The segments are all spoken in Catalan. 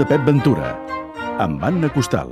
de Pep Ventura, amb Anna Costal.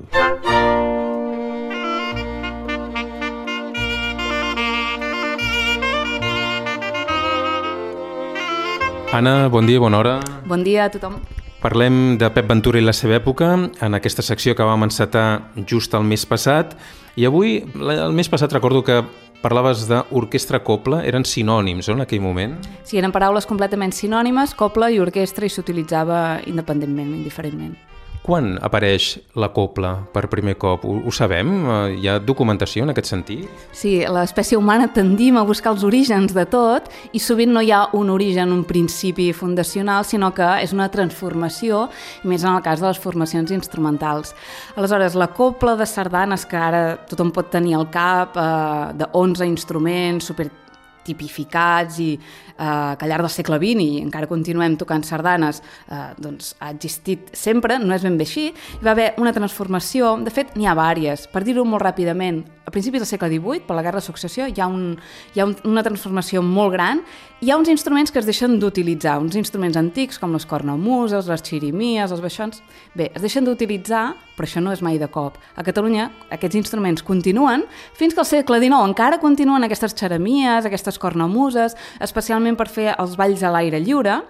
Anna, bon dia, bona hora. Bon dia a tothom. Parlem de Pep Ventura i la seva època en aquesta secció que vam encetar just el mes passat i avui, el mes passat recordo que parlaves d'orquestra copla, eren sinònims no, en aquell moment? Sí, eren paraules completament sinònimes, copla i orquestra, i s'utilitzava independentment, indiferentment. Quan apareix la copla per primer cop? Ho, ho sabem? Eh, hi ha documentació en aquest sentit? Sí, l'espècie humana tendim a buscar els orígens de tot i sovint no hi ha un origen, un principi fundacional, sinó que és una transformació, més en el cas de les formacions instrumentals. Aleshores, la copla de sardanes que ara tothom pot tenir al cap, eh, de 11 instruments, super tipificats i eh, que al llarg del segle XX i encara continuem tocant sardanes eh, doncs ha existit sempre, no és ben bé així. Hi va haver una transformació, de fet n'hi ha vàries, per dir-ho molt ràpidament, a principis del segle XVIII, per la Guerra de Successió, hi ha, un, hi ha un, una transformació molt gran. Hi ha uns instruments que es deixen d'utilitzar, uns instruments antics com les cornamuses, les xirimies, els baixons... Bé, es deixen d'utilitzar, però això no és mai de cop. A Catalunya aquests instruments continuen fins que al segle XIX encara continuen aquestes xeremies, aquestes cornamuses, especialment per fer els balls a l'aire lliure,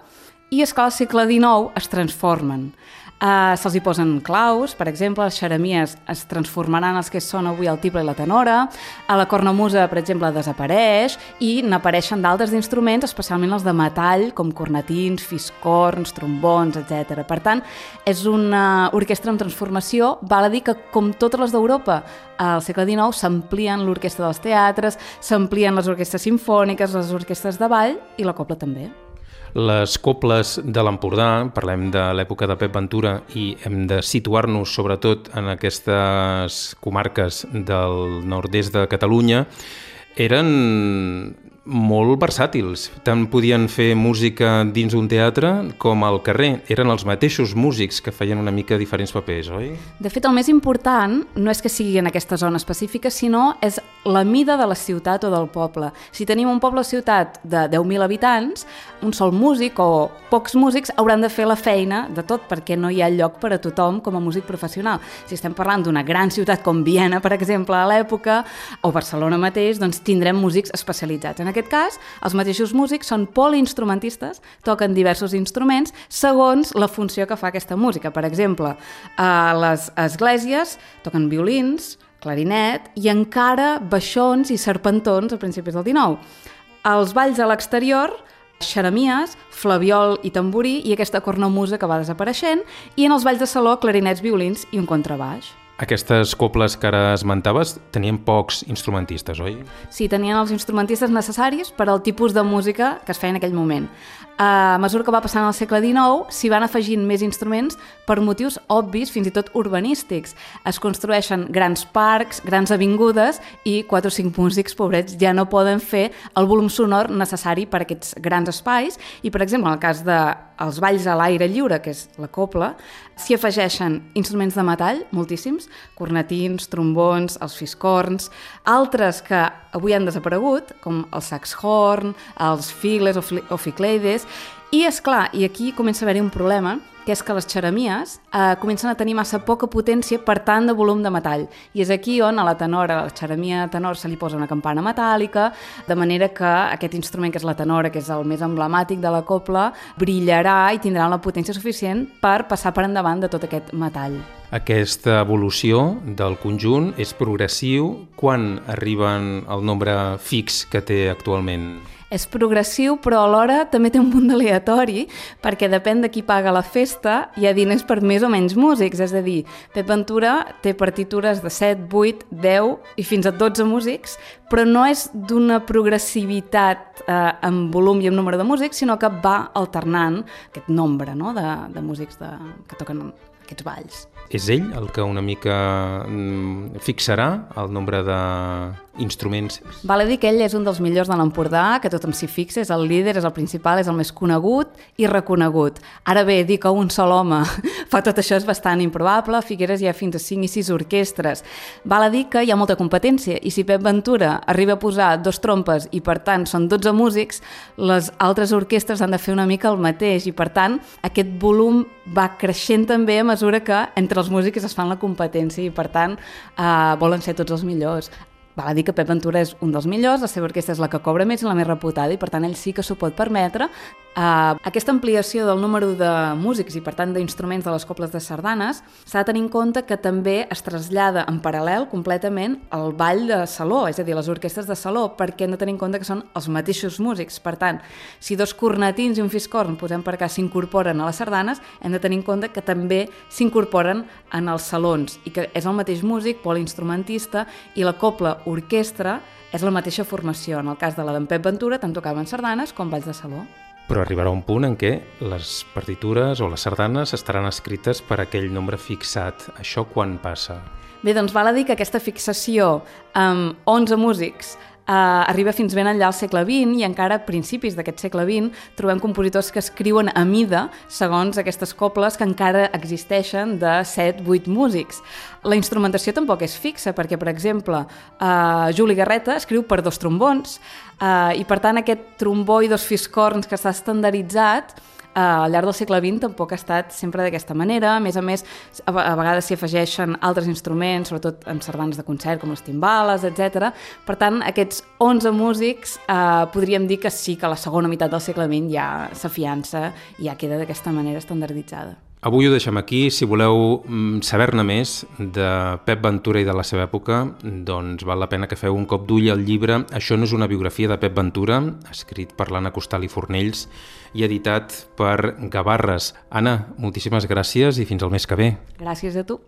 i és que al segle XIX es transformen. Uh, Se'ls hi posen claus, per exemple, les xeremies es transformaran els que són avui el tiple i la tenora, a la cornamusa, per exemple, desapareix i n'apareixen d'altres instruments, especialment els de metall, com cornetins, fiscorns, trombons, etc. Per tant, és una orquestra en transformació, val a dir que, com totes les d'Europa, al segle XIX s'amplien l'orquestra dels teatres, s'amplien les orquestres sinfòniques, les orquestres de ball i la copla també. Les coples de l'Empordà, parlem de l'època de Pep Ventura i hem de situar-nos sobretot en aquestes comarques del nord-est de Catalunya, eren molt versàtils. Tant podien fer música dins un teatre com al carrer. Eren els mateixos músics que feien una mica diferents papers, oi? De fet, el més important no és que sigui en aquesta zona específica, sinó és la mida de la ciutat o del poble. Si tenim un poble o ciutat de 10.000 habitants, un sol músic o pocs músics hauran de fer la feina de tot perquè no hi ha lloc per a tothom com a músic professional. Si estem parlant d'una gran ciutat com Viena, per exemple, a l'època, o Barcelona mateix, doncs tindrem músics especialitzats. En aquest cas, els mateixos músics són poliinstrumentistes, toquen diversos instruments segons la funció que fa aquesta música. Per exemple, a les esglésies toquen violins, clarinet i encara baixons i serpentons a principis del XIX. Als balls a l'exterior, xeremies, flaviol i tamborí i aquesta cornamusa que va desapareixent i en els balls de saló clarinets, violins i un contrabaix. Aquestes coples que ara esmentaves tenien pocs instrumentistes, oi? Sí, tenien els instrumentistes necessaris per al tipus de música que es feia en aquell moment. A mesura que va passant el segle XIX, s'hi van afegint més instruments per motius obvis, fins i tot urbanístics. Es construeixen grans parcs, grans avingudes i quatre o cinc músics pobrets ja no poden fer el volum sonor necessari per a aquests grans espais i, per exemple, en el cas de els balls a l'aire lliure, que és la copla, s'hi afegeixen instruments de metall, moltíssims, cornetins, trombons, els fiscorns, altres que avui han desaparegut, com el saxhorn, els files o, o ficleides, i és clar, i aquí comença a haver-hi un problema, que és que les xeremies eh, comencen a tenir massa poca potència per tant de volum de metall. I és aquí on a la tenora, a la xeremia tenor, se li posa una campana metàl·lica, de manera que aquest instrument, que és la tenora, que és el més emblemàtic de la copla, brillarà i tindrà la potència suficient per passar per endavant de tot aquest metall. Aquesta evolució del conjunt és progressiu quan arriben el nombre fix que té actualment? és progressiu, però alhora també té un punt aleatori, perquè depèn de qui paga la festa, hi ha diners per més o menys músics, és a dir, Pep Ventura té partitures de 7, 8, 10 i fins a 12 músics, però no és d'una progressivitat eh, en volum i en número de músics, sinó que va alternant aquest nombre no? de, de músics de, que toquen aquests balls. És ell el que una mica mm, fixarà el nombre d'instruments? Val a dir que ell és un dels millors de l'Empordà, que tothom s'hi fixa, és el líder, és el principal, és el més conegut i reconegut. Ara bé, dir que un sol home fa tot això és bastant improbable. A Figueres hi ha fins a 5 i 6 orquestres. Val a dir que hi ha molta competència i si Pep Ventura arriba a posar dos trompes i per tant són 12 músics, les altres orquestres han de fer una mica el mateix i per tant aquest volum va creixent també a mesura que entre els músics es fan la competència i per tant eh, volen ser tots els millors. Val a dir que Pep Ventura és un dels millors, la seva orquestra és la que cobra més i la més reputada i per tant ell sí que s'ho pot permetre. Uh, aquesta ampliació del número de músics i per tant d'instruments de les cobles de sardanes s'ha de tenir en compte que també es trasllada en paral·lel completament al ball de saló, és a dir, les orquestres de saló, perquè hem de tenir en compte que són els mateixos músics. Per tant, si dos cornetins i un fiscorn, posem per acá, s'incorporen a les sardanes, hem de tenir en compte que també s'incorporen en els salons i que és el mateix músic, polinstrumentista i la copla orquestra és la mateixa formació. En el cas de la d'en Pep Ventura, tant tocaven sardanes com balls de saló. Però arribarà un punt en què les partitures o les sardanes estaran escrites per aquell nombre fixat. Això quan passa? Bé, doncs val a dir que aquesta fixació amb 11 músics eh, arriba fins ben enllà al segle XX i encara a principis d'aquest segle XX trobem compositors que escriuen a mida segons aquestes cobles que encara existeixen de 7-8 músics. La instrumentació tampoc és fixa perquè, per exemple, eh, Juli Garreta escriu per dos trombons eh, i, per tant, aquest trombó i dos fiscorns que està estandarditzat eh, al llarg del segle XX tampoc ha estat sempre d'aquesta manera. A més a més, a, a vegades s'hi afegeixen altres instruments, sobretot en sardanes de concert, com les timbales, etc. Per tant, aquests 11 músics eh, podríem dir que sí que la segona meitat del segle XX ja s'afiança i ja queda d'aquesta manera estandarditzada. Avui ho deixem aquí. Si voleu mm, saber-ne més de Pep Ventura i de la seva època, doncs val la pena que feu un cop d'ull al llibre Això no és una biografia de Pep Ventura, escrit per l'Anna Costal i Fornells i editat per Gavarres. Anna, moltíssimes gràcies i fins al mes que ve. Gràcies a tu.